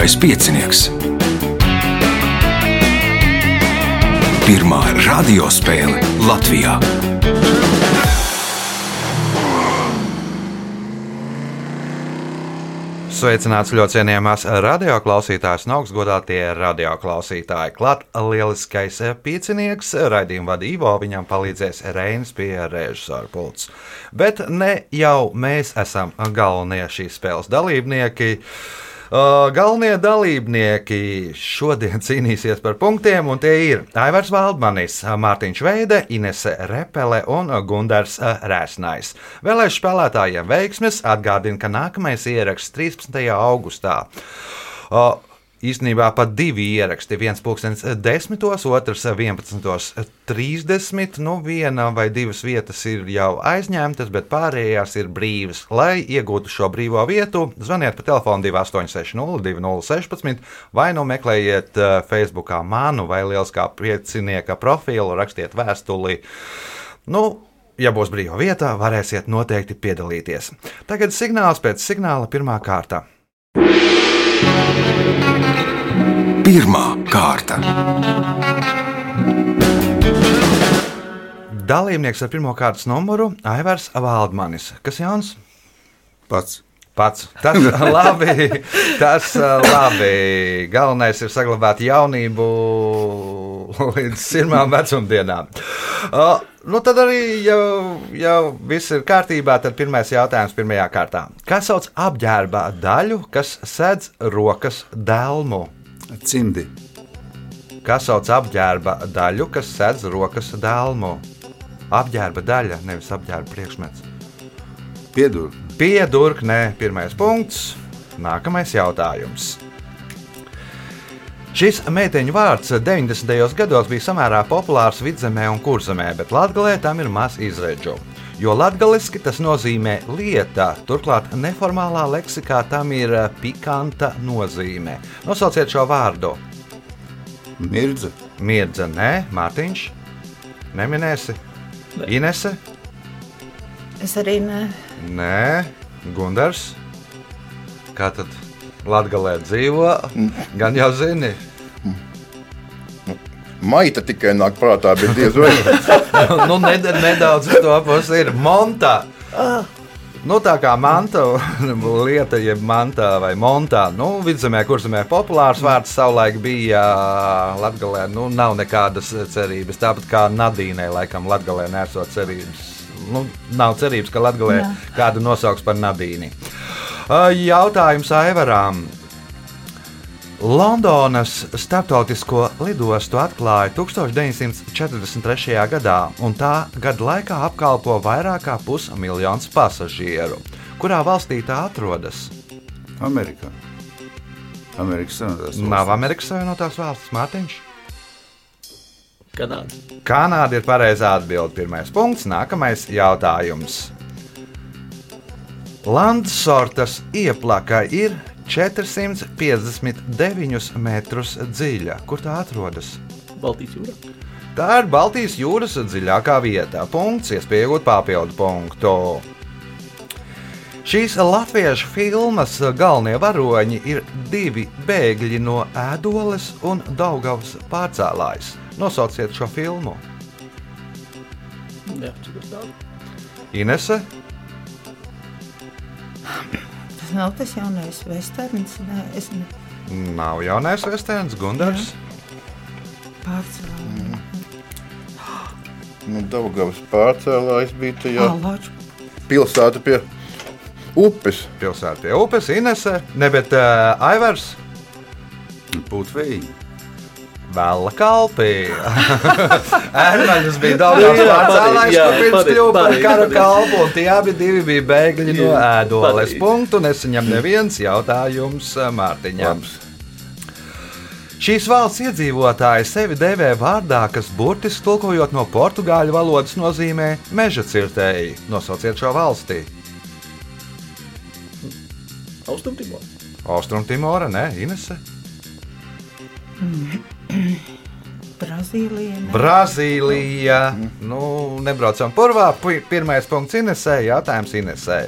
Lieliskais piecinieks. Pirmā radiospēle Latvijā. Sveicināts ļoti cienījamās radioklausītājas un augstgadātie radioklausītāji. Klāt lieliskais piecinieks, raidījuma vadīvo, viņam palīdzēs Reinas pie režisora pults. Bet ne jau mēs esam galvenie šīs spēles dalībnieki. Uh, galvenie dalībnieki šodien cīnīsies par punktiem, un tie ir Aivars Valdmanis, Mārtiņš Veide, Inese Repele un Gundars Rēsnais. Vēlēšu spēlētājiem veiksmes atgādina, ka nākamais ieraksts 13. augustā. Uh, Īsnībā pat divi ieraksti. Viens pulkstenis 10, otrs 11.30. Nu, viena vai divas vietas ir jau aizņemtas, bet pārējās ir brīvas. Lai iegūtu šo brīvo vietu, zvaniet pa telefonu 2860, 2016, vai nu meklējiet eh, Facebook manu vai Lieliskā piecinieka profilu, rakstiet vēstuli. Nu, ja būs brīva vieta, varēsiet noteikti piedalīties. Tagad signāls pēc signāla pirmā kārta. Pirmā kārta. Dalībnieks ar pirmā kārtas numuru - Aivars Valdmanis. Kas jauns? Pats. Pats. Tas labi. Tas labi. Galvenais ir saglabāt jaunību līdz pirmām vecumdienām. Nu tad arī, jau, jau viss ir kārtībā, tad pirmais jautājums pirmajā kārtā. Kas sauc apģērba daļu, kas sedz rokas dēlmu? Cimdi. Kas sauc apģērba daļu, kas sedz rokas dēlmu? Apģērba daļa, nevis apģērba priekšmets. Piedur. Piedurknē, pirmais punkts. Nākamais jautājums. Šis meiteņu vārds 90. gados bija samērā populārs vidzemē un kurzemē, bet latgalē tam ir maz izredzu. Jo latviešu tas nozīmē lieta, turklāt neformālā leksikā tam ir pikanta nozīme. Nosauciet šo vārdu. Mirdza. Mirdza, nē, Mārtiņš. Neminēsi? Inese? Es arī ne. Nē, Gunārs. Kā tad Latvijā dzīvo? Gan jau zini. Maita tikai nāk prātā, bet diez vai. nu, ned nedaudz to pusi ir monta. Nu, tā kā manta lieta, jeb mantā vai montā, nu, vidzemē, kurzemē populārs vārds savulaik bija Latvijā. Nu, nav nekādas cerības. Tāpat kā Nadīnai, laikam, Latvijā nesot cerības. Nu, nav cerības, ka Latvijā kādu nosauks par Nadīni. Jautājums Aivaram. Londonas starptautisko lidostu atklāja 1943. gadā, un tā gada laikā apkalpo vairāk kā pusmiljons pasažieru. Kurā valstī tā atrodas? Amerikā. Amerikas Savienotās valsts. Nav Amerikas Savienotās valsts, Mārtiņš. Kanāda. Kanāda ir pareizā atbilde. Pirmais punkts, nākamais jautājums. Landsortas ieplaka ir 459 metrus dziļa. Kur tā atrodas? Baltijas jūrā. Tā ir Baltijas jūras dziļākā vieta. Punkts, iespēja iegūt papildu punktu. Šīs latviešu filmas galvenie varoņi ir divi bēgļi no ēdoles un Daugavas pārcēlājs. Nosauciet šo filmu. Daudz. Inese, Tas nav tas jaunais vesterns. Nē, es nav jaunais vesterns, Gunārs. pārcēlu. Nu, Daugavas pārcēlājs bija tajā pilsētā pie upes. Pilsēta pie upes, Inese, ne, bet uh, Aivars. Pūtvīgi. Vēla kalpī. Ērmaņas bija daudz Jā, pārcēlājs, kur pirms kļuva par pareizi. kalpu, un tie abi divi bija bēgļi no Jā, ēdoles. pareizi. Punktu nesaņem neviens jautājums eh, Mārtiņam. Šīs valsts iedzīvotāji sevi devē vārdā, kas burtiski tulkojot no portugāļu valodas nozīmē meža cirtēji. Nosauciet šo valsti. Austrumtimor. Austrumtimora, ne, Inese? Brazīlija. ne? Brazīlija. Nu, nebraucam purvā. Pi- Pirmais punkts Inesē, jautājums Inesē.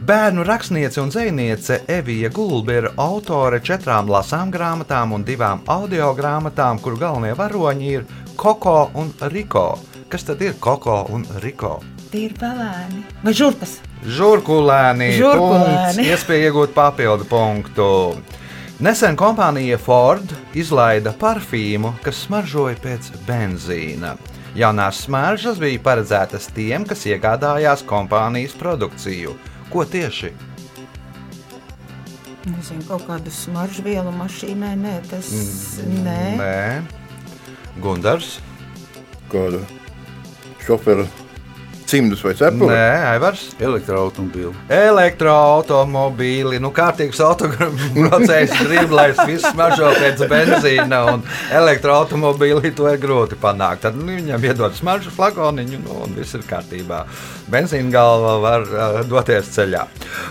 Bērnu rakstniece un zvejniece Evija Gulba ir autore četrām lasām grāmatām un divām audio grāmatām, kuru galvenie varoņi ir Koko un Riko. Kas tad ir Koko un Riko? Tie ir pelēni. Vai žurkas? Žurkulēni. Žurkulēni. punkts, Iespēja iegūt papildu punktu. Nesen kompānija Ford izlaida parfīmu, kas smaržoja pēc benzīna. Jaunās smaržas bija paredzētas tiem, kas iegādājās kompānijas produkciju. Ko tieši? Nezinu, kaut kādu smaržu vielu mašīnai. Nē, tas nē. Nē, Gundars. Kāda šofera cimdus vai cepuri? Nē, Aivars. Elektroautobīli. Elektroautomobīli, nu, kārtīgs autobraucējs grib, lai viss smaržo pēc benzīna, un elektroautomobīli to ir grūti panākt. Tad nu, viņam iedod smaržu flakoniņu, nu, un viss ir kārtībā. Benzīna galva var uh, doties ceļā.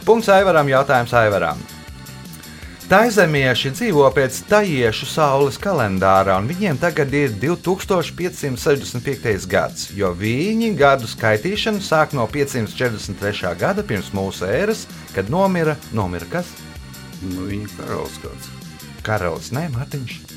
Punkts Aivaram, jautājums Aivaram. Taizemieši dzīvo pēc tajiešu saules kalendāra, un viņiem tagad ir 2565. gads, jo viņi gadu skaitīšanu sāk no 543. gada pirms mūsu ēras, kad nomira, nomira kas? Nu, viņa karalis kāds. Karalis, nē, Mārtiņš.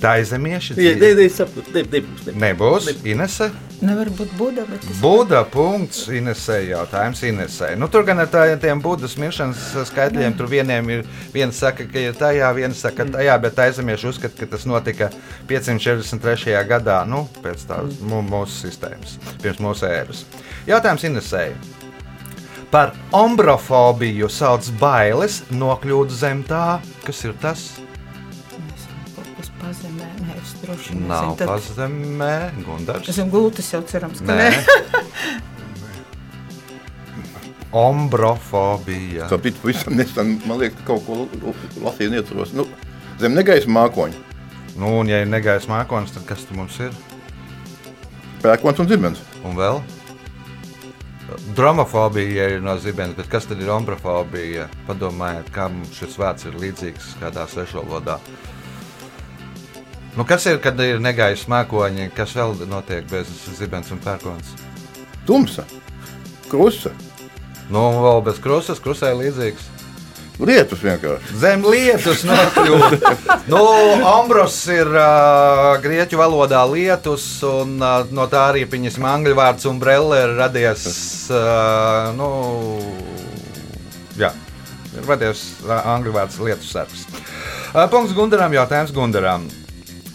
Taizemieši Nē, dzīvo. nē, nē, saprotu, ne, nebūs. nebūs. Nebūs Inese. Nevar būt Buda, bet tas Buda punkts Inesē jautājums Inesē. Nu, tur gan ar tā- tiem Budas miršanas skaitļiem, tur vieniem ir, viens saka, ka ir tajā, viens saka tajā, bet aizemieši uzskata, ka tas notika 543. gadā, nu, pēc tās mū- mūsu sistēmas, pirms mūsu ēras. Jautājums Inesē. Par ombrofobiju sauc bailes nokļūt zem tā, kas ir tas. kas pazemē. Nē, es droši vien Nav. Tad- pazemē, Gundars. Esmu gultas jau cerams, ka Nē. nē. Ombrofobija. Tā bija pavisam nesen, man liekas, kaut ko lasīju, ietvaros. Nu, zem negaisa mākoņa, Nu, un ja ir negaisa mākonis, tad kas tur mums ir? pērkons un dzirmens. Un vēl? Dromofobija ir no zibens, bet kas tad ir ombrofobija? Padomājiet, mums šis vārds ir līdzīgs kādā svešvalodā. Nu, kas ir, kad ir negaisa mākoņi, kas vēl notiek bez zibens un pērkons? Tumsa, krusta, Nu, un vēl bez krustas, krusē līdzīgs. lietus vienkārši. Zem lietus nokļūt. nu, Ombros ir uh, grieķu valodā lietus, un uh, no tā arī viņas angļu vārds umbrella ir radies. Uh, nu, jā, ir radies angļu vārds lietus sargs. Uh, punkts Gundaram, jautājums Gundaram.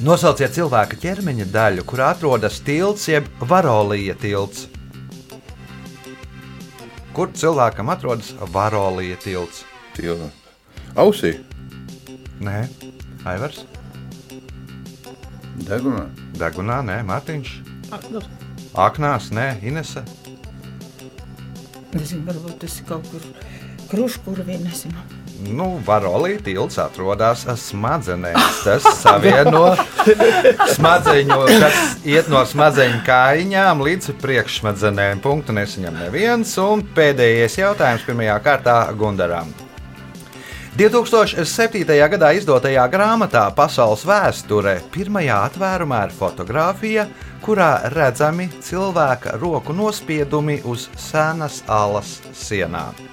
Nosauciet cilvēka ķermeņa daļu, kur atrodas tilts jeb varolija tilts. Kur cilvēkam atrodas varolija tilts? Tilda. Ausī, Nē, Aivars. Degunā. Dagunā, nē, Mārtiņš. Ak, nu, Aknās, nē, Inese. Nezinu, varbūt tas ir kaut kur kruškurvī, nezinu. Nu, Varolī tilts atrodas smadzenēs. Tas savieno smadzeņu, tas iet no smadzeņu kājiņām līdz priekšsmadzenēm. Punktu nesaņem neviens. Un pēdējais jautājums pirmajā kārtā Gundaram. 2007. gadā izdotajā grāmatā Pasaules vēsture pirmajā atvērumā ir fotografija, kurā redzami cilvēka roku nospiedumi uz senas alas sienām.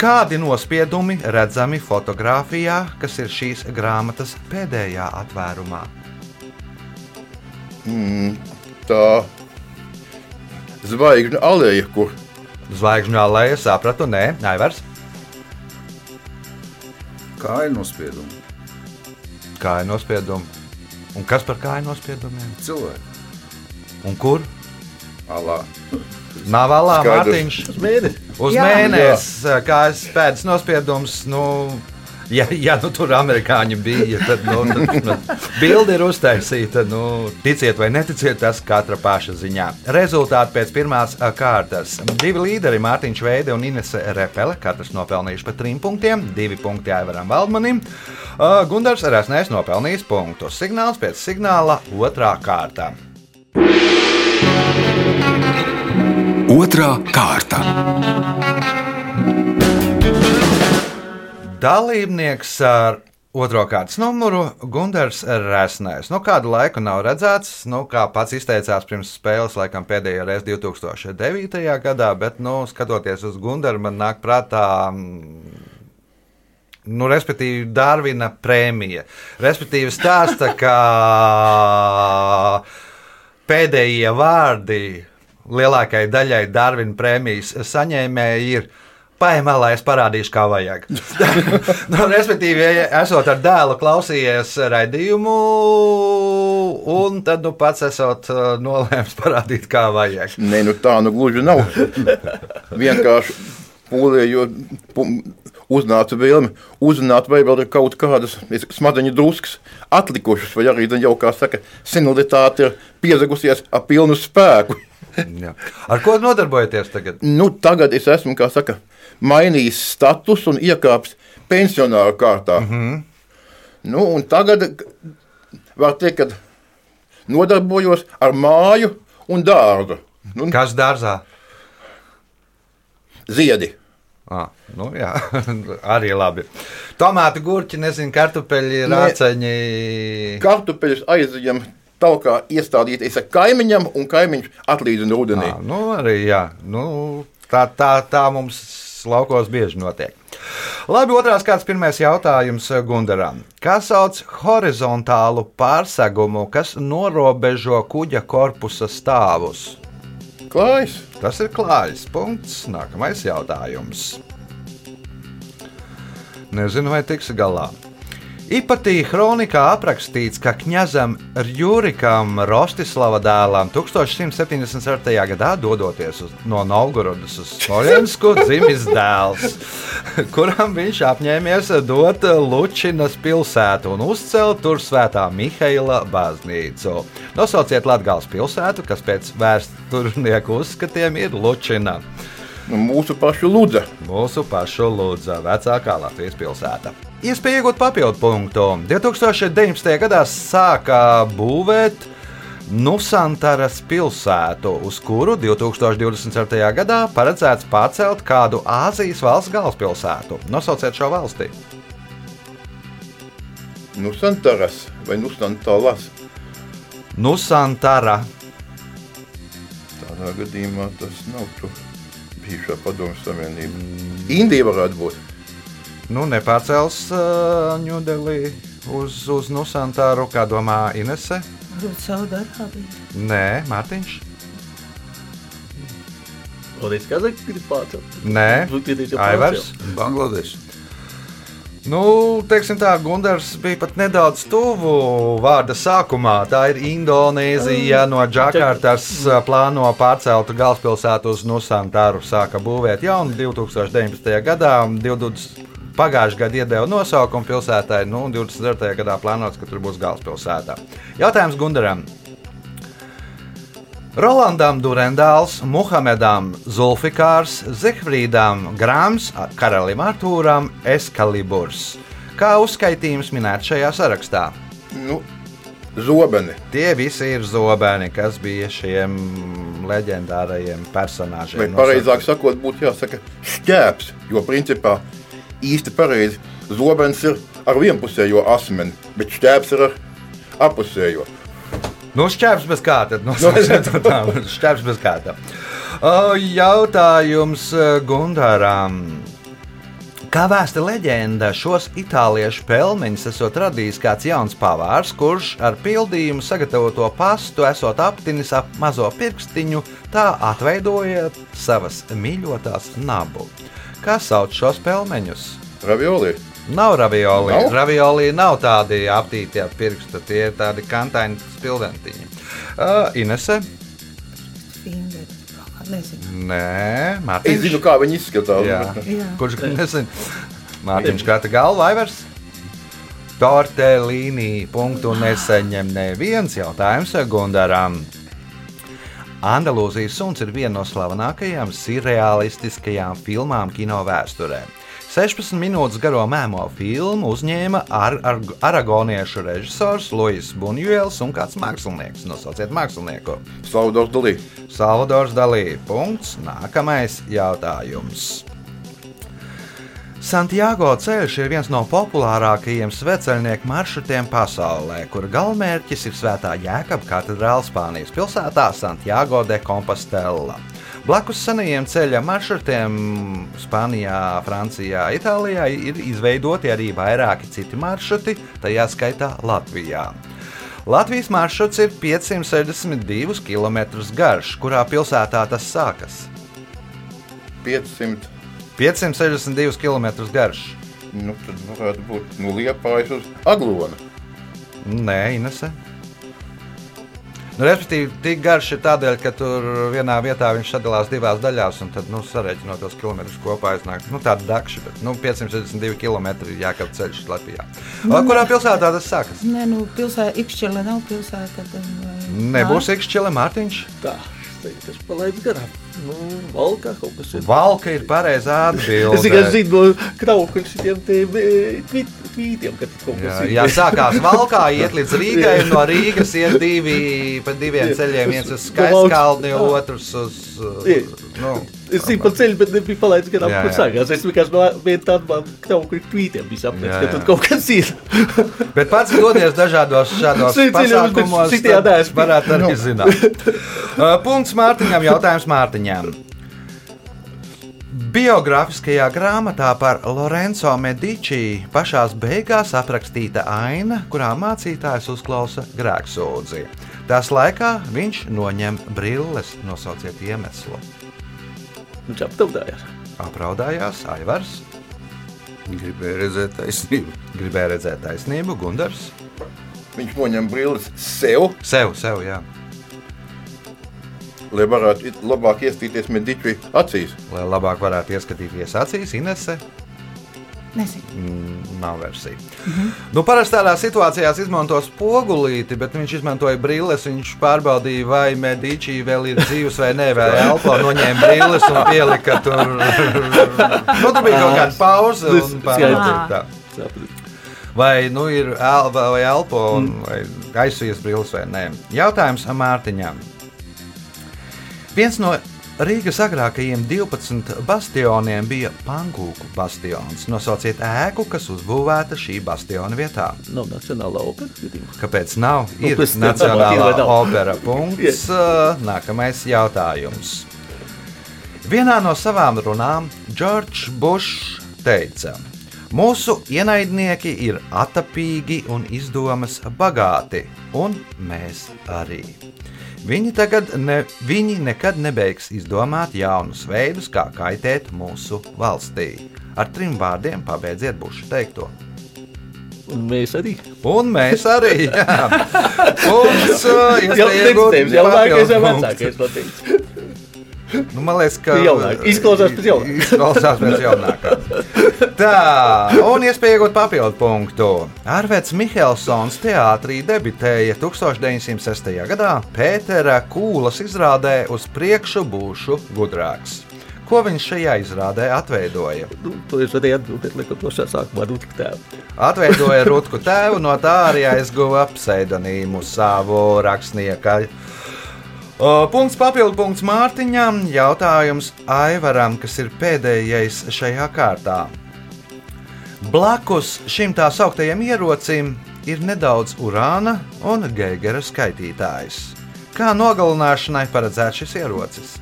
Kādi nospiedumi redzami fotografijā, kas ir šīs grāmatas pēdējā atvērumā? tā zvaigžņu aleja, kur Zvaigžņu alēja sapratu, nē, Aivars. Kāja nospiedumi. Kāja nospiedumi. Un kas par kāju nospiedumiem? Cilvēki. Un kur? Alā. Nav Skaidrs. Mārtiņš. uz mēnesi. Uz mēnesi, kājas pēdas nospiedums. Nu, ja, ja nu, tur amerikāņi bija, tad nu, tad, nu, bildi ir uztaisīta. Nu, ticiet vai neticiet, tas katra paša ziņā. Rezultāti pēc pirmās kārtas. Divi līderi, Mārtiņš Veide un Inese Repele, katrs nopelnījuši pa trim punktiem, divi punkti Aivaram Valdmanim. Ā, Gundars Rasnēs nopelnījis punktu. Signāls pēc signāla otrā kārta. Otra kārta. Dalībnieks ar Otro kārtas numuru Gunārs Resnēs. Nu, kādu laiku nav redzēts, nu, kā pats izteicās pirms spēles, laikam pēdējo reizi 2009. gadā, bet, nu, skatoties uz Gunāru, man nāk prātā. mm, Nu, respektīvi, Dārvina prēmija. Respektīvi, stāsta, ka pēdējie vārdi lielākajai daļai Dārvina prēmijas saņēmēji ir Paimā, lai es parādīšu, kā vajag. nu, respektīvi, ja esot ar dēlu klausījies raidījumu, un tad nu, pats esot uh, nolēmis parādīt, kā vajag. Nē, nu tā nu gluži nav. Vienkārši pūlējot, uznāca vēlme uzzināt, vai vēl ir kaut kādas smadzeņu druskas atlikušas, vai arī, jau kā saka, senilitāte ir piezagusies ar pilnu spēku. Ar ko nodarbojaties tagad? Nu, tagad es esmu, kā saka, mainījis status un iekāpis pensionāra kārtā. Mm -hmm. nu, un tagad var teikt, ka nodarbojos ar māju un dārzu. Nu, Kas dārzā? ziedi. Ah, nu, jā, arī labi. Tomāti, gurķi, nezinu, kartupeļi, rāceņi. Kartupeļus aizjām taukā iestādīties ar kaimiņam, un kaimiņš atlīdzina rudenī. Ah, nu, arī jā. Nu, tā, tā, tā mums laukos bieži notiek. Labi, otrās kārtas pirmais jautājums Gundaram. Kā sauc horizontālu pārsegumu, kas norobežo kuģa korpusa stāvus? Klājs, Tas ir klājs. Punkts. Nākamais jautājums. Nezinu, vai tiks galā. Ipatī kronikā aprakstīts, ka kņazam Rjurikam Rostislava dēlam 1177. gadā dodoties uz, no Novgorodas uz Smolensku dzimis dēls, kuram viņš apņēmies dot Lučinas pilsētu un uzcelt tur svētā Mihaila baznīcu. Nosauciet Latgales pilsētu, kas pēc vēsturnieku uzskatiem ir Lučina. Nu, mūsu pašu ludza. Mūsu pašu Lūdza, vecākā Latvijas pilsēta. Iespēja iegūt papildu punktu. 2019. gadā sāka būvēt Nusantaras pilsētu, uz kuru 2024. gadā paredzēts pārcelt kādu Āzijas valsts galvaspilsētu. Nosauciet šo valsti. Nu, Santaras vai nu Santalas. Nusantara. Tādā gadījumā tas nav tu bijušā padomju savienība. Indija varētu būt. Nu, nepārcels uh, Ņūdelī uz, uz Nusantaru, kā domā Inese. Varbūt Saudārābija. Nē, Mārtiņš. Paldies, Kazakstā grib pārcelt. Nē, Aivars. Bangladeša. Nu, teiksim tā, Gunārs bija pat nedaudz tuvu vārda sākumā. Tā ir Indonēzija. No Džakartas ā, plāno pārcelt galvaspilsētu uz Nusantaru. Sāka būvēt jaunu 2019. gadā. 20. Pagājušajā gadā iedeva nosaukumu pilsētai, nu, un 24. gadā plānots, ka tur būs galvaspilsēta. Jautājums Gunaram. Rolandam Durendāls, Muhamedam Zulfikārs, Zihfrīdam Grāms, Karalim Artūram Eskaliburs. Kā uzskaitījums minēts šajā sarakstā? Nu, zobeni. Tie visi ir zobeni, kas bija šiem leģendārajiem personāžiem. Vai pareizāk sakot, būtu jāsaka šķēps. Jo principā īsti pareizi zobens ir ar vienpusējo asmeni, bet šķēps ir ar apusējo. Nu, šķērs bez kārta. Nosauciet to tā. Šķērs bez kārta. O, Jautājums eh, Gundaram. Kā vēsta leģenda, šos itāliešu pelmeņus esot radījis kāds jauns pavārs, kurš ar pildījumu sagatavoto pastu esot aptinis ap mazo pirkstiņu, tā atveidoja savas mīļotās nabu. Kā sauc šos pelmeņus? Ravioli. Nav ravioli. Nav? Ravioli nav tādi aptīti ar pirkstu, tie ir tādi kantaini spilventiņi. Uh, Inese? Fingeri. Nezinu. Nē, Es Mārtiņš. zinu, kā viņi izskatās. Jā. bet- Jā. Kurš nezina? Mārtiņš krata galvu, Aivars? Tortelīnī punktu neseņem neviens jautājums Gundaram. Andalūzijas suns ir viena no slavenākajām surrealistiskajām filmām kino vēsturē. 16 minūtes garo mēmo filmu uzņēma ar, ar, aragoniešu režisors Luis Bunjuels un kāds mākslinieks. Nosauciet mākslinieku. Salvadors Dalī. Salvadors Dalī. Punkts. Nākamais jautājums. Santiago ceļš ir viens no populārākajiem sveceļnieku maršrutiem pasaulē, kura galvenmērķis ir Svētā Jēkabā katedrāle Spānijas pilsētā Santiago de Compostela. Blakus senajiem ceļa maršrutiem Spānijā, Francijā, Itālijā ir izveidoti arī vairāki citi maršruti, tajā skaitā Latvijā. Latvijas maršruts ir 562 km garš, kurā pilsētā tas sākas. 500. 562 km garš. Nu, tad varētu būt no Liepājas uz Aglonu. Nē, Inese. Nu, respektīvi, tik garš ir tādēļ, ka tur vienā vietā viņš sadalās divās daļās, un tad, nu, sareiķinot tos kilometrus kopā, iznāk nu, tāda dakša, bet nu, 562 km ir jākāp ceļš Latvijā. Nu, Kurā pilsētā tas sākas? Nē, nu, pilsēta Ikšķele nav pilsēta. Tad, vai- Nebūs Ikšķile Mārtiņš. Tā, tas palaids garām. Nu, valkā kaut kas ir. Valka ir pareizā Es tikai atbilde. zinu no krauka šitiem te e, tvītiem, ka kaut Jā, kas ir. jā, sākās Valkā, iet līdz Rīgai, un no Rīgas iet divi pa diviem ceļiem. Viens uz Skaiskalni, otrs uz. Jā. Nu, Es zinu par ceļu, bet nebija palaids garām, Jā, kur jā. sākās. Es vienkārši tāda man krauka ir tvītiem apmērs, Jā, ka jā. tur kaut kas ir. Bet pats dodies dažādos šādos pasākumos, tad varētu arī zināt. Uh, Punkts Mārtiņam, jautājums Mārtiņam. Biogrāfiskajā grāmatā par Lorenzo Medici pašā beigās aprakstīta aina, kurā mācītājs uzklausa grēksūdzi. Tās laikā viņš noņem brilles, nosauciet iemeslu. Viņš aptaudājās. Apraudājās Aivars, Gribēju redzēt taisnību. gribēja redzēt taisnību, Gundars. Viņš noņem brilles sev, Sev, sev, jā. Lai varētu it- labāk iestīties mediķi acīs. Lai labāk varētu ieskatīties acīs, Inese. Mm, Nav versija. Mm -hmm. nu, parasti tādā situācijā izmanto spogulīti, bet viņš izmantoja brilles. Viņš pārbaudīja, vai Medici vēl ir dzīves vai nē, vai elpo noņēma brilles un pielika tur. nu, tur bija kaut kāda pauze. Sapratu. Vai nu ir el, vai elpo, un, vai aizsvies brilles vai nē. Jautājums Mārtiņam. Viens no Rīgas agrākajiem 12 bastioniem bija Pankūku bastions. Nosauciet ēku, kas uzbūvēta šī bastiona vietā. Nav nacionālā opera. Kāpēc nav? Nu, Ir tam Nacionālā nav? opera punkts. Nākamais jautājums. Vienā no savām runām Džordžs Bušs teica: Mūsu ienaidnieki ir atapīgi un izdomas bagāti, un mēs arī. Viņi, tagad ne, viņi nekad nebeigs izdomāt jaunus veidus, kā kaitēt mūsu valstī. Ar trim vārdiem pabeidziet bušu teikto. Un mēs arī. Un mēs arī. Jā. Punkts, Jau iespēja iegūt ticības, jaunākais papildu vecākais pateicis. Nu, man liekas, ka. Izklausās pēc jaunākā. Izklausās pēc jaunākā. Tā, un iespēja iegūt papildu punktu. Arvets Mihelsons teātrī debitēja 1906. gadā Pētera Kūlas izrādē uz priekšu būšu gudrāks. Ko viņš šajā izrādē atveidoja? Nu, to es varēju atbildēt, laikam, no šā sākumā Rūtka tēva. Atveidoja Rutku tēvu, no tā arī aizguva pseidonīmu savu rakstnieka. O, Punkts papildu punkts Mārtiņam. Jautājums Aivaram, kas ir pēdējais šajā kārtā. Blakus šim tā sauktajam ierocim ir nedaudz urāna un geigera skaitītājs. Kā nogalināšanai paredzēts šis ierocis?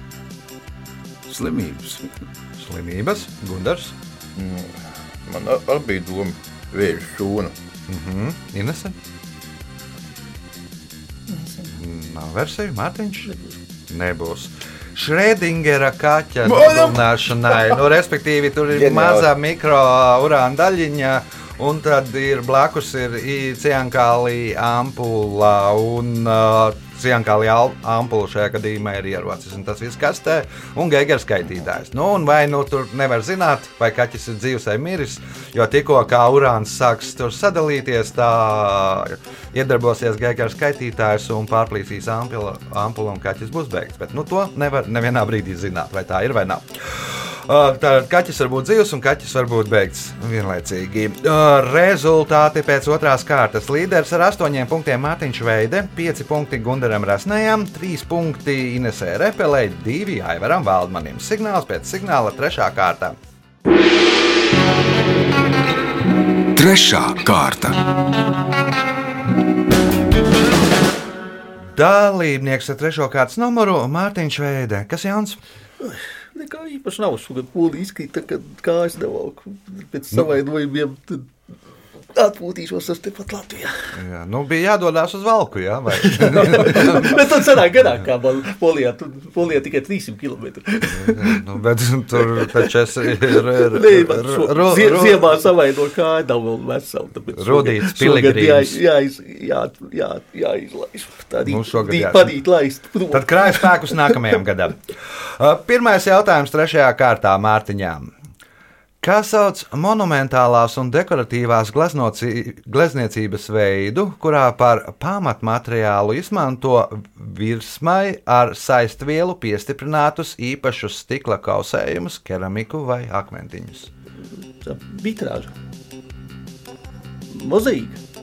Slimības. Slimības, Gundars, Man ar- arī bija doma vēža šūna. mhm. Inese, Nezinu. nav versija, Mārtiņš. Nebūs. Šrēdingera kaķa nogalināšanai, nu, respektīvi, tur ir Ģeniāli. maza mikrourāna daļiņa, un tad ir blakus ir ciankālī ampula, un uh, ciankālī ampula šajā gadījumā ir ierocis, tas viss kastē, un geigers skaitītājs. Nu, un vai nu tur nevar zināt, vai kaķis ir dzīves vai miris, jo tikko kā urāns sāks tur sadalīties, tā iedarbosies geigers skaitītājs un pārplīsīs ampula, ampula un kaķis būs beigts. Bet nu, to nevar nevienā brīdī zināt, vai tā ir vai nav. Uh, Tātad kaķis var būt dzīves, un kaķis var būt beigts vienlaicīgi. Uh, Rezultāti pēc otrās kārtas. Līderis ar astoņiem punktiem Mārtiņš Veide, pieci punkti Gundaram Rasnējam, trīs punkti Inesē Repelē, divi Aivaram Valdmanim. Signāls pēc signāla trešā kārta. Trešā kārta. Dalībnieks ar trešo kārtas numuru Mārtiņš Veidē. Kas jauns? Nekā īpaši nav. Šogad pūlī izkrita, kad kājas nevalku. Pēc savainojumiem tad atpūtīšos es tepat Latvijā. Jā, nu, bija jādodas uz Valku. Jā, vai? Bet tad sanāk garāk, kā polijā. Tur polijā tikai 300 km. nu, bet tur taču es zie- ziemā savaino kāju nav vēl šogad- šogad Piligrīms. jā- jāiz- jā- jā- Jāizlaiž. Tādī Nu, jā. padīt laist. prom. Tad krājas spēkus nākamajam gadam. Pirmais jautājums trešajā kārtā Mārtiņām. Kā sauc monumentālās un dekoratīvās glezniecības veidu, kurā par pamatmateriālu izmanto virsmai ar saistvielu piestiprinātus īpašus stikla kausējumus, keramiku vai akmentiņus? Vitrāža. Mozaīka.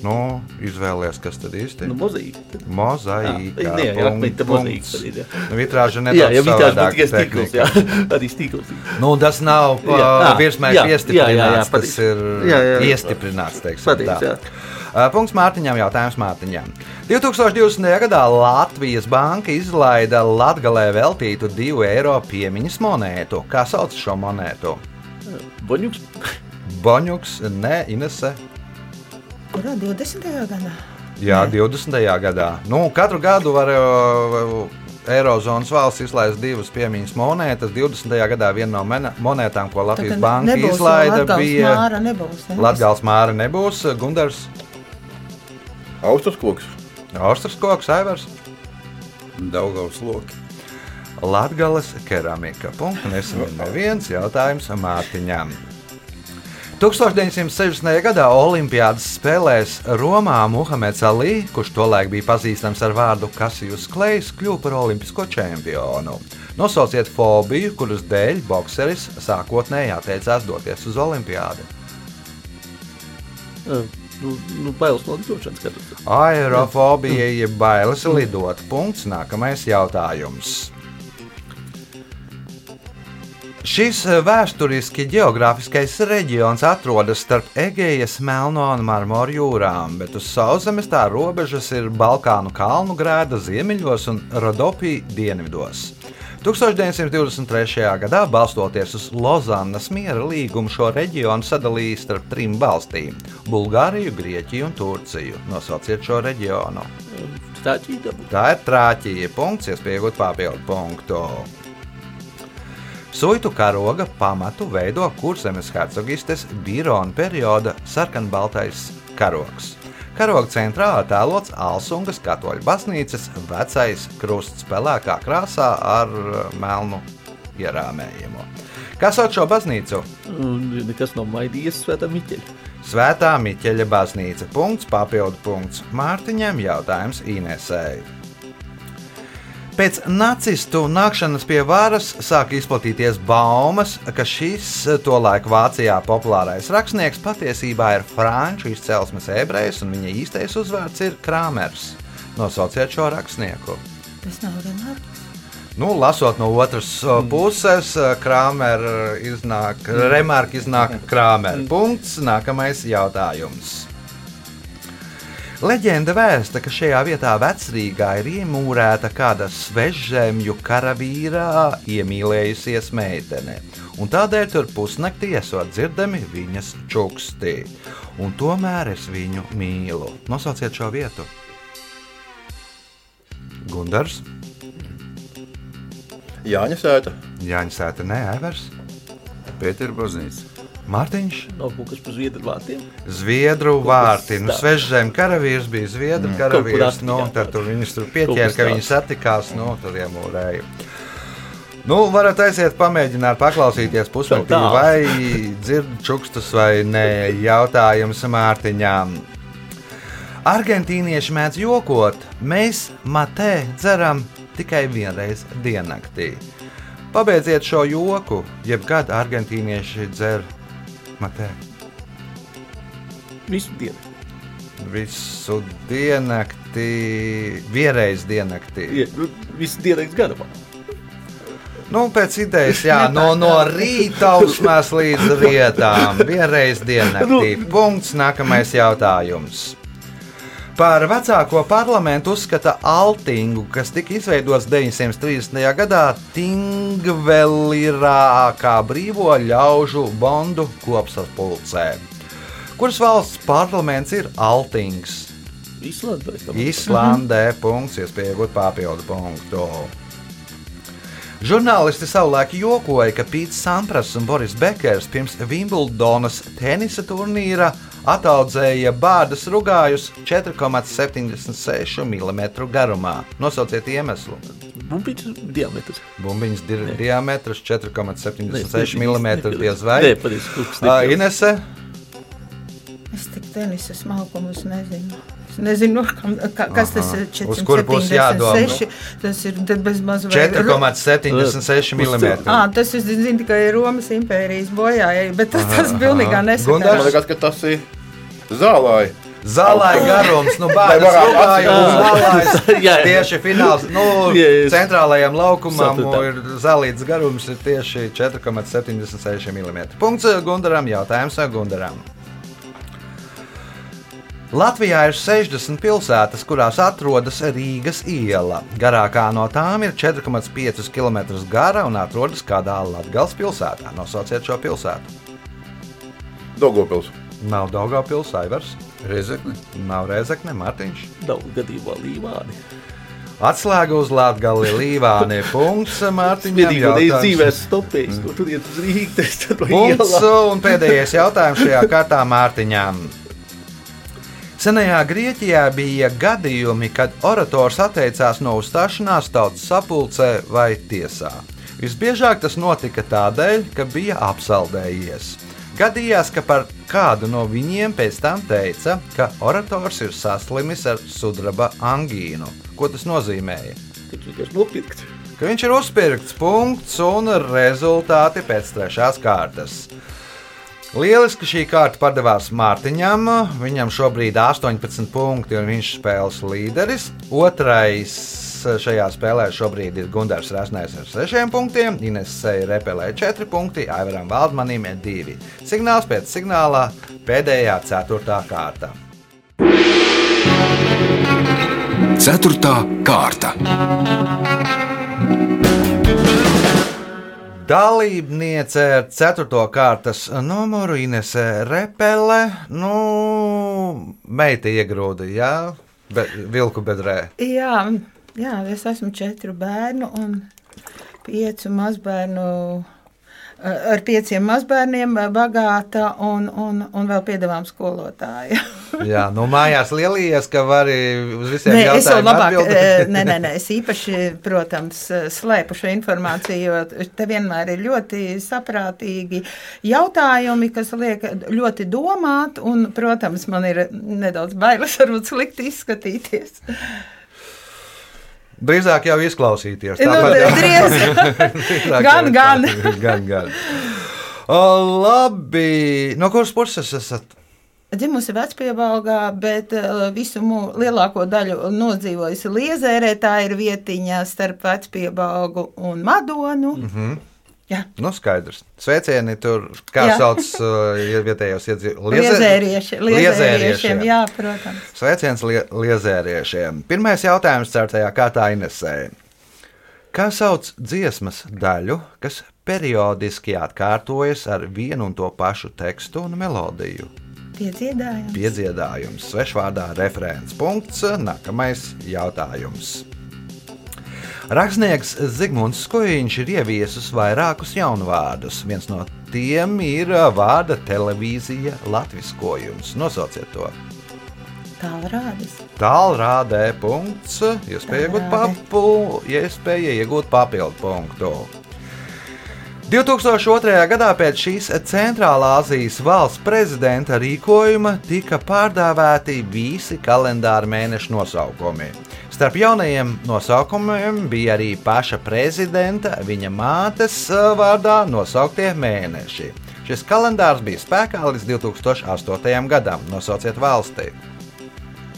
Nu, izvēlēties, kas tad īsti Nu, ir. mozaīka. Mozaīka. Jā, jā, akmeņa mozaīka jā. Nu, Vitrāža Jā, nedaudz ja vitrāža savādāka būtu tikai stikls, jā. Arī stikls. Nu, tas nav Jā, jā, virsmai jā, jā, jā, jā, tas ir Jā, jā. iestiprināts. teiksim Patīk, tā. jā. Uh, Punkts Mārtiņam, jautājums Mārtiņam. 2020. gadā Latvijas banka izlaida Latvijā veltītu 2 eiro piemiņas monētu. Kā sauc šo monētu? Boņuks. Boņuks, ne Inese. Kurā 20. gadā? Jā, 20. gadā. Nu, katru gadu var Eirozonas valsts izlaist divas piemiņas monētas. 20. gadā viena no monētām, ko Latvijas Tad banka nebūs izlaida, Latgales bija Māra nebūs. ne? Latvijas māra nebūs. Gundars, Austas koks. Austras koks, Aivars, Daugavs loki. Latvijas keramika. Punkts. Nesaņem neviens jautājums Mārtiņam. 1960. gadā Olimpiādas spēlēs Romā Muhameds Ali, kurš tolaik bija pazīstams ar vārdu Kasijus Klejs, kļuva par olimpisko čempionu. Nosauciet fobiju, kuras dēļ bokseris sākotnēji atteicās doties uz Olimpiādu. Nu, nu, bailes no lidošanas. Aerofobija, jeb bailes lidot. Punkts. Nākamais jautājums. Šis eh, vēsturiski geogrāfiskais reģions atrodas starp Egejas, Melno un Marmora jūrām, bet uz sauszemes tā robežas ir Balkānu kalnu grēda ziemeļos un Rodopija dienvidos. 1923. gadā, balstoties uz Lozannas miera līgumu, šo reģionu sadalīja starp trim valstīm - Bulgāriju, Grieķiju un Turciju. Nosauciet šo reģionu. Tā ir trāķija. Punkts, iespējot papildu punktu. Suitu karoga pamatu veido kurzemes hercogistes Birona perioda sarkanbaltais karogs. Karoga centrā attēlots Alsungas katoļu baznīcas vecais krusts pelēkā krāsā ar uh, melnu ierāmējumu. Kas sauc šo baznīcu? Nekas nav maidījies svētā Miķeļa. Svētā Miķeļa baznīca. Punkts, papildu punkts. Mārtiņam jautājums Inesēji. Pēc nacistu nākšanas pie varas sāk izplatīties baumas, ka šis tolaik Vācijā populārais rakstnieks patiesībā ir franču izcelsmes ebrejs un viņa īstais uzvārds ir Krāmers. Nosauciet šo rakstnieku. Tas nav remarks. Nu, lasot no otras o, puses, krāmera iznāk, remarka iznāk krāmera. Punkts. Nākamais jautājums. Leģenda vēsta, ka šajā vietā vecrīgā ir iemūrēta kāda svežzemju karavīrā iemīlējusies meitene, un tādēļ tur pusnaktī esot dzirdami viņas čukstī. Un tomēr es viņu mīlu. Nosauciet šo vietu. Gundars, Jāņa sēta. Jānis Sēta, Nē, Aivars, Pētera baznīca. Mārtiņš. Nav kaut kas par zviedru vārtiem. Zviedru vārti. Nu, tā. Svežzem karavīrs bija Zviedru mm. Karavīrs. Nu, tad tur viņus tur pieķēra, ka viņi satikās, nu, tad iemūrēja. Nu, varat aiziet, pamēģināt paklausīties pusnaktī, vai dzird čukstus vai nē. Jautājums Mārtiņām. Argentīnieši mēdz jokot, mēs matē dzeram tikai vienreiz diennaktī. Pabeidziet šo joku, jebkad argentīnieši dzer matē. Visu dienu. Visu diennaktī, vienreiz diennaktī. Ja, nu, visu dienu garumā. Nu, pēc idejas, jā, no, no rīta ausmās līdz rietām. Vienreiz diennaktī. Punkts. Nākamais jautājums. Par vecāko parlamentu uzskata Altingu, kas tika izveidots 930. gadā Tingvelirā kā brīvo ļaužu bondu kopsapulcē. Kuras valsts parlaments ir Altings? Islandē. Islandē. Punkts, iespēja iegūt papildu punktu. Žurnālisti savulaik jokoja, ka Pīts Sampras un Boris Bekers pirms Wimbledonas tenisa turnīra ataudzēja bādas rugājus 4,76 mm garumā. Nosauciet iemeslu. Bumbiņas diametrs. Bumbiņas di Nē. diametrs 4,76 Nē, mm. diez vai. Nē, patiesi, nepilns. Inese, Es tik tenisa smalkumus nezinu. Es nezinu, kam, ka, kas tas ir. Uz kuru pusi jādomā? 476. Tas ir tad bez maz vai- 4,76 mm. Ā, tas es zinu tikai Romas impērijas bojājai, bet tas, tas pilnīgi Man Gundars? nesaka. liekas, ka tas ir zālājs. Zālē garums, nu jā. Tieši fināls, nu, centrālajam laukumam ir zālīts garums ir tieši 4,76 mm. Punkts Gundaram, jautājums Gundaram. Latvijā ir 60 pilsētas, kurās atrodas Rīgas iela. Garākā no tām ir 4,5 km gara un atrodas kādā Latvijas pilsētā. Nosauciet šo pilsētu. Dogopils. Nav Daugavpils, Aivars, Rezekne. nav Rezekne, Mārtiņš. Daudz gadījumā līvāni. Atslēga uz Latvijas līvāni. Punkts. Vienīgā reize jautājums. dzīvē stopējis, tur iet uz Rīgas. Punkts un pēdējais jautājums šajā kārtā Mārtiņam. Senajā Grieķijā bija gadījumi, kad orators atteicās no uzstāšanās tautas sapulcē vai tiesā. Visbiežāk tas notika tādēļ, ka bija apsaldējies. Gadījās, ka par kādu no viņiem pēc tam teica, ka orators ir saslimis ar sudraba angīnu. Ko tas nozīmēja? Viņš vienkārši nopirkt. ka viņš ir uzpirkts punkts un rezultāti pēc trešās kārtas. Lieliski šī kārta padevās Mārtiņam. Viņam šobrīd ir 18 punkti, un viņš ir spēles līderis. Otrais šajā spēlē šobrīd ir Gunārs Rasnēs ar 6 punktiem, Inesē Repelē 4 punkti, Aivaram Valdmanim ir 2. Signāls pēc signālā pēdējā ceturtā kārta. Ceturtā kārta. Dalībniece ar 4. kārtas numuru Inesē Repele. Nu, meita iegrūda, jā, be, vilku bedrē. Jā, jā, es esmu četru bērnu un piecu mazbērnu. Ar pieciem mazbērniem, bagāta un, un, un vēl piedāvājuma skolotāja. Jā, nu mājās lielījies, ka vari uz visiem Nē, es jau jautājumiem labāk, atbildēt. eh, nē, nē, nē, es īpaši, protams, eh, slēpu šo informāciju, jo te vienmēr ir ļoti saprātīgi jautājumi, kas liek ļoti domāt, un, protams, man ir nedaudz bailes varbūt slikti izskatīties. Drīzāk jau izklausīties. Nu, drīz. Drīzāk Gan, jau gan. gan, gan. O, labi, no kuras puses esat? Dzimusi vecpiebalgā, bet uh, visu mū, lielāko daļu nodzīvojusi Liezērē. Tā ir vietiņa starp vecpiebalgu un Madonu. Mm -hmm. Jā, Nu, skaidrs. Sveicieni tur, kā Jā. sauc uh, vietējos iedzīvotājus. liezērieši, liezēriešiem, jā, protams. Sveiciens lie liezēriešiem. Pirmais jautājums ceturtajā kārtā Inesē. Kā sauc dziesmas daļu, kas periodiski atkārtojas ar vienu un to pašu tekstu un melodiju? Piedziedājums. Piedziedājums, svešvārdā referents punkts. Nākamais jautājums. Rakstnieks Zigmunds Skojiņš ir ieviesis vairākus jaunvārdus. Viens no tiem ir ā, vārda televīzija latviskojums. Nosauciet to. Tālrādes. Tālrādē punkts, iespēja iegūt, papu, iespēja iegūt papildu punktu. 2002. gadā pēc šīs Centrālā Azijas valsts prezidenta rīkojuma tika pārdāvēti visi kalendāra mēnešu nosaukumi. Starp jaunajiem nosaukumiem bija arī paša prezidenta, viņa mātes ā, vārdā nosauktie mēneši. Šis kalendārs bija spēkā līdz 2008. gadam. Nosauciet valsti.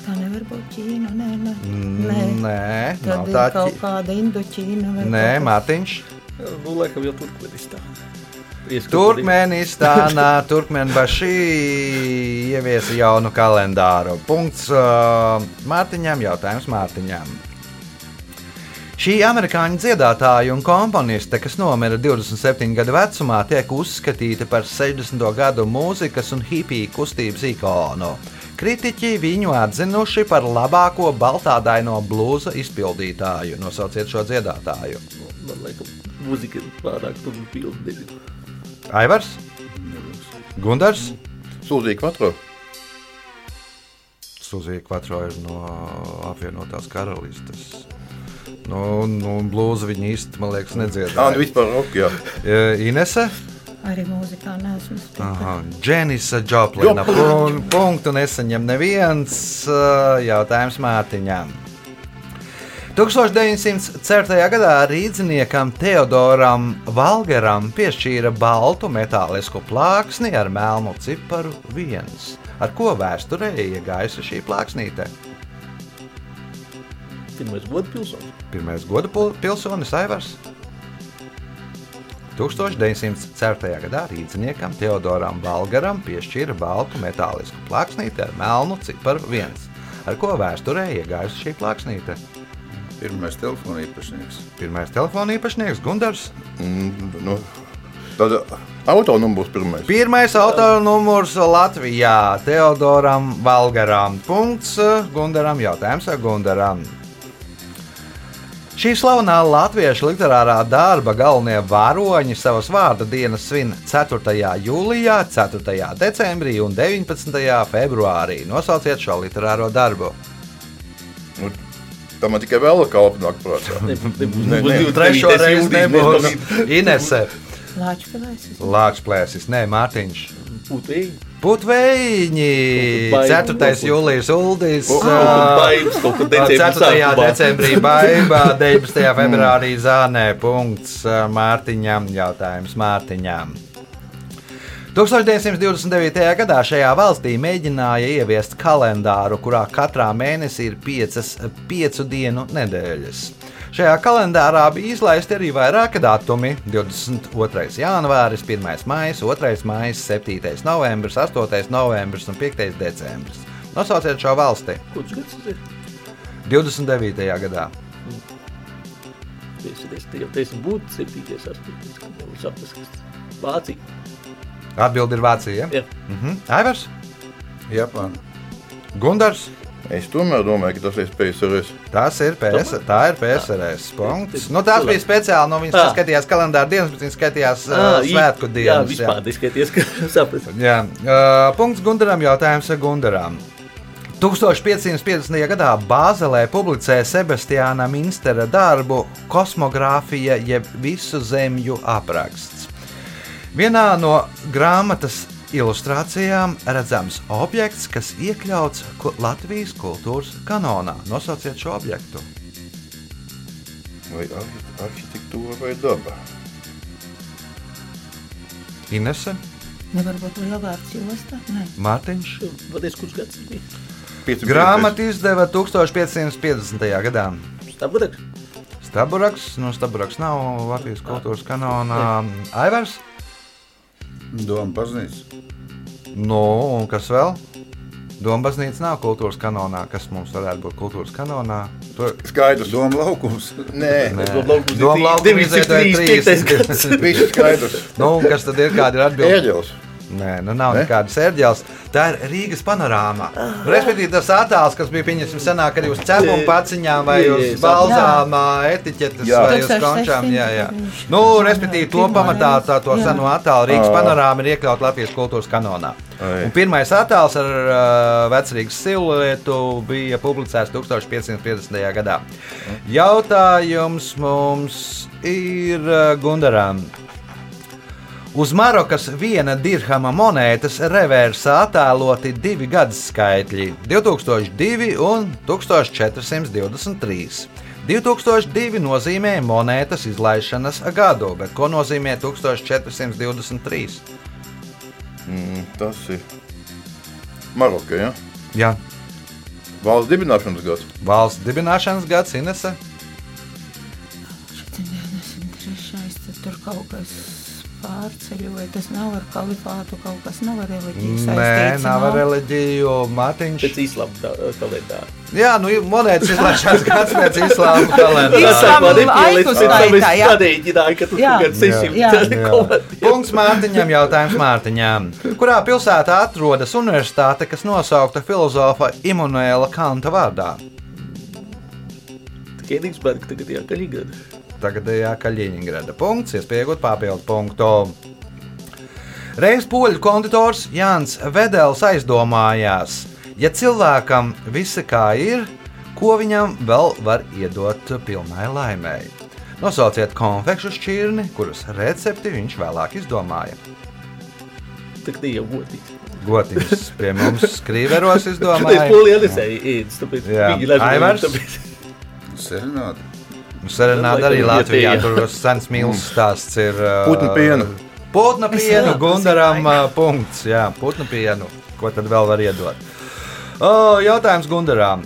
Tā nevar būt Ķīna. Nē, nē. nē. Nē, nav ir tā kaut ķi- kāda Indoķīna. Nē, kaut Mārtiņš. Nu, laikam jau Turkmenistāna. Ieskatu Turkmenistānā Turkmenbašī ieviesa jaunu kalendāru. Punkts uh, Mārtiņam, jautājums Mārtiņam. Šī amerikāņu dziedātāja un komponiste, kas nomira 27 gadu vecumā, tiek uzskatīta par 60. gadu mūzikas un hipiju kustības ikonu. Kritiķi viņu atzinuši par labāko baltādaino blūza izpildītāju. Nosauciet šo dziedātāju. Man liekas, muzika ir pārāk tuvu. Nezinu. Aivars, Gunārs, Sūdīgi patro. Suzija Kvatro ir no apvienotās karalistes. Nu, nu, blūzi viņa īsti, man liekas, Ā, nu nedziedāja. vispār ok, jā. E, Inese, Arī mūzikā neesmu. Aha, Dženisa Joplina. Pun- Punktu nesaņem neviens e, jautājums Mārtiņām. 1904. gadā rīzniekam Teodoram Valgeram piešķīra baltu metālisku plāksni ar melnu ciparu viens. Ar ko vēsturē iegājusi šī plāksnīte? Pirmais gods pilsonis. Pirmais pil- pilsonis Aivars. 1904. gadā rīzniekam Teodoram Valgaram piešķīra baltu metālisku plāksnīti ar melnu ciparu viens. Ar ko vēsturē iegājusi šī plāksnīte? Pirmais telefona īpašnieks. Pirmais telefona īpašnieks Gunārs. Mm, nu, tad autonums būs pirmais. Pirmais autonumurs Latvijā Teodoram Valgaram. Punkts Gundaram. Jautājums Gundaram. Šī slavenā latviešu literārā darba galvenie varoņi savas vārda dienas svin 4. jūlijā, 4. decembrī un 19. februārī. Nosauciet šo literāro darbu. Tā man tikai vēl kalpa nāk prātā. Ne. divi- Trešo reizi nebūs. Inese. Lāčplēsis, nē, Mārtiņš. Putēji. Putveņi! Baiba. 4. jūlijas Uldis. Kaut ā, kur baigas, kaut kur decembrī 4. sākumā. decembrī baigā, 19. februārī zānē. Punkts Mārtiņam. Jautājums Mārtiņam. 1929. gadā šajā valstī mēģināja ieviest kalendāru, kurā katrā mēnesī ir piecas piecu dienu nedēļas. Šajā kalendārā bija izlaisti arī vairāki datumi - 22. janvāris, 1. maija, 2. maija, 7. novembris, 8. novembris un 5. decembris. Nosauciet šo valsti Kurš gads tas ir? 29. gadā. Es jau teicu, būt 7. 8. kad jau saprast, kas Vācija. Atbilde ir Vācija. Jā. Mhm. Aivars, Japāna. Gundars. Es tomēr domāju, ka tas ir PSRS. Tas ir, PS, tā ir PSRS. Punkts. Nu, tās bija speciāli. Nu, viņas Ah. skatījās kalendāra dienas, bet viņas skatījās uh, Ā, i- svētku Jā, dienas. vispār neskaities, ka saprast. Jā. Uh, punkts Gundaram. Jautājums Gundaram. 1550. gadā Bāzelē publicēja Sebastiāna Minstera darbu Kosmogrāfija jeb visu zemju apraksts. Vienā no grāmatas ilustrācijām redzams objekts, kas iekļauts Latvijas kultūras kanonā. Nosauciet šo objektu. Vai arhi- arhitektūra vai daba? Inese, Nevar būt lielvārds jostā? Nē. Mārtiņš. Vadīs, kurš gads bija? 550. Grāmatu izdeva 1550. gadā. Staburaks. Staburaks, no Staburaks nav Latvijas kultūras kanonā. Aivars, Doma baznīca. nu, un kas vēl? Dombaznīca nav kultūras kanonā. Kas mums varētu būt kultūras kanonā? To Skaidrs. Doma laukums. Nē, Nē. Doma laukums ir Doma trīs- laukums izveidoja 935. gads. trīs. viss skaidrs. Nu, kas tad ir? Kāda ir atbilde? Ēģelis. Nē, nu nav Ne? nekādas ērģeles. Tā ir Rīgas panorāma. Respektīvi, tas attēls, kas bija pieņemts senāk arī uz cepuma paciņām, vai uz jā, balzām, etiķetes, Jā. vai uz končām. Jā, jā. Nu, respektīvi, to pamatā tā, to seno attēlu Rīgas panorāma ir iekļauta Latvijas kultūras kanonā. Pirmais attēls ar uh, vecrīgas siluetu bija publicēts 1550. gadā. Jautājums mums ir uh, Gundaram. Uz Marokas viena dirhama monētas reversā attēloti divi gadu skaitļi - 2002 un 1423. 2002 nozīmē monētas izlaišanas gadu, bet ko nozīmē 1423? Mm, tas ir Maroka. Ja? Jā, Valsts dibināšanas gads. valsts dibināšanas gads Inese. 93. tad kaut kas pārceļoja. Tas nav ar kalifātu, kaut kas nav ar reliģiju Nē, saistīts. nav ar reliģiju. Matiņš. Pēc islāma kalendāra. Jā, nu monētas izlaišanās gads pēc islāma kalendāra. Islāma laiku skaitā, jā. Sadēģināja, ka tu gan 600 Jā. Jā. Punkts Mārtiņam, jautājums Mārtiņam. Kurā pilsētā atrodas universitāte, kas nosaukta filozofa Immanuela Kanta vārdā? Kēnigsberga tagad jā, Kaļigrada. Tagadējā Kaļiņģerada punkts, iespējot papildu punktu. Reiz poļu konditors Jānis Vedels aizdomājās, ja cilvēkam viss kā ir, ko viņam vēl var iedot pilnai laimēji. Nosauciet konfekšu šķirni, kuras recepti viņš vēlāk izdomāja. Tā jau godīgi. Gotiņš pie mums skrīveros izdomāja. polija nesēja ēdis, tāpēc viņi ležā. Aivars? Serenādi. Serenāda arī Latvijā, tur sens mīlestības stāsts ir. ā, Putnu pienu. Putnu pienu, Gundaram ā, punkts. Jā, putnu pienu. Ko tad vēl var iedot? O, jautājums Gundaram.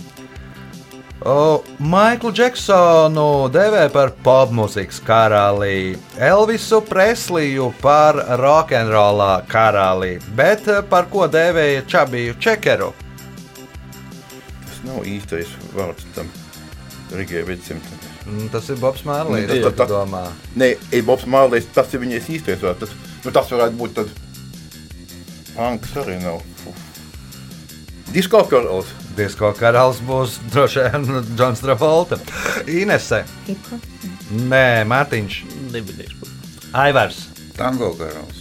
O, Maiklu Džeksonu devē par popmūzikas karali, Elvisu Presliju par rokenrola karali, bet ā, par ko devēja Čabiju Čekeru? Tas nav īstais vārds tam Rigai Vicim. Mm, Tas ir Bobs Mārlīs. Tas- Tas tas-. Nē, ir Bobs Mārlīs, tas ir viņas īstais vārds. Tas, nu, tas varētu būt tad. Panks arī nav. Disko karalis. Disko karalis būs droši vien Džons Travolta. Inese. Nē, Mārtiņš. Par Aivars. Tango karalis.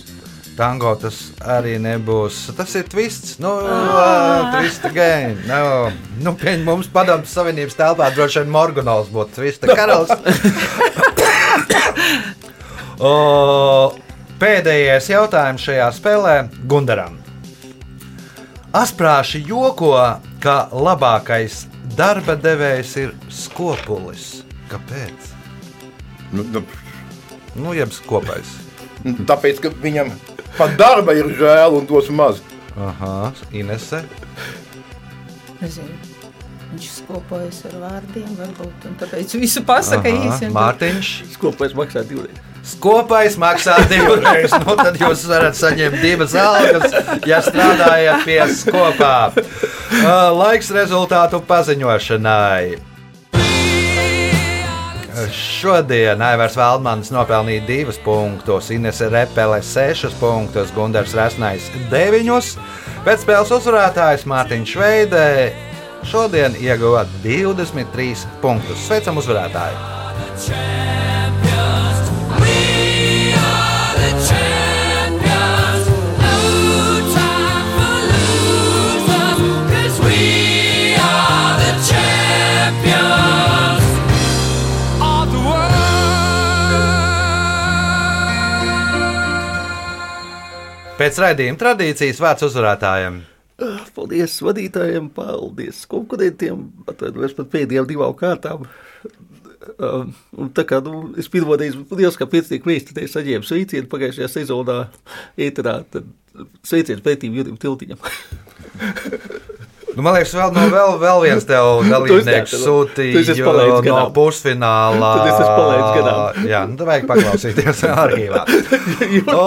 Tango tas arī nebūs. Tas ir twists. Nu, uh, twist again. No. Nu, pieņem mums padomjas Savienības telpā droši vien Morganovs būtu twista karalis. o, pēdējais jautājums šajā spēlē Gundaram. Asprāši joko, ka labākais darba devējs ir skopulis. Kāpēc? Nu, nu, Nu, jeb skopais. tāpēc, ka viņam pat darba ir žēl un dos maz. Aha, Inese. Nezinu. Viņš skopojas ar vārdiem, varbūt, un tāpēc visu pasaka īsi. Mārtiņš. skopais maksā divreiz. Skopais maksā divreiz. Nu, tad jūs varat saņemt divas algas, ja strādājat pie skopā. Uh, Laiks rezultātu paziņošanai. Šodien Aivars Valdmans nopelnīja divus punktus, Inese Repele 6 punktus, Gunārs Rasnais 9. Pēc spēles uzvarētājs Mārtiņš Šveidē šodien ieguva 23 punktus. Sveicam uzvarētāju! Pēc raidījuma tradīcijas vārds uzvarētājiem. Ah, Paldies vadītājiem, paldies konkurentiem, atvainojos par pēdējām divām kārtām. Um, tā kā nu, es pirmo reizi liels kā piecinieku meistarē saņēmu sveicienu pagājušajā sezonā ēterā, tad sveiciens pētījumu Jurim Tiltiņam. Nu, man liekas, vēl, no, vēl, vēl viens tev dalībnieks sūtīja no pusfināla. Tad es esmu palaidis garām. Jā, nu, vajag paklausīties arhīvā. O,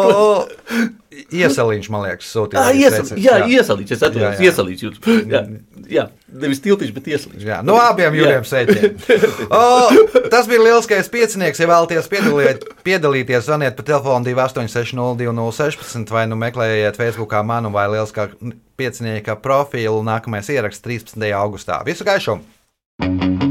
Iesaliņš, man liekas, sūtīja. Ah, iesal, sveiciens, jā, iesalīts, es Jā, atceros, jā. iesalīts jums. Jā, jā, nevis tiltiņš, bet iesalīts. Jā, no abiem jūriem sveicieniem. O, Tas bija lielskais piecinieks. Ja vēlaties piedalīt, piedalīties, zvaniet pa telefonu 286-0216 vai nu meklējiet Facebookā manu vai lielskā piecinieka profilu. Nākamais ieraksts 13. augustā. Visu gaišumu!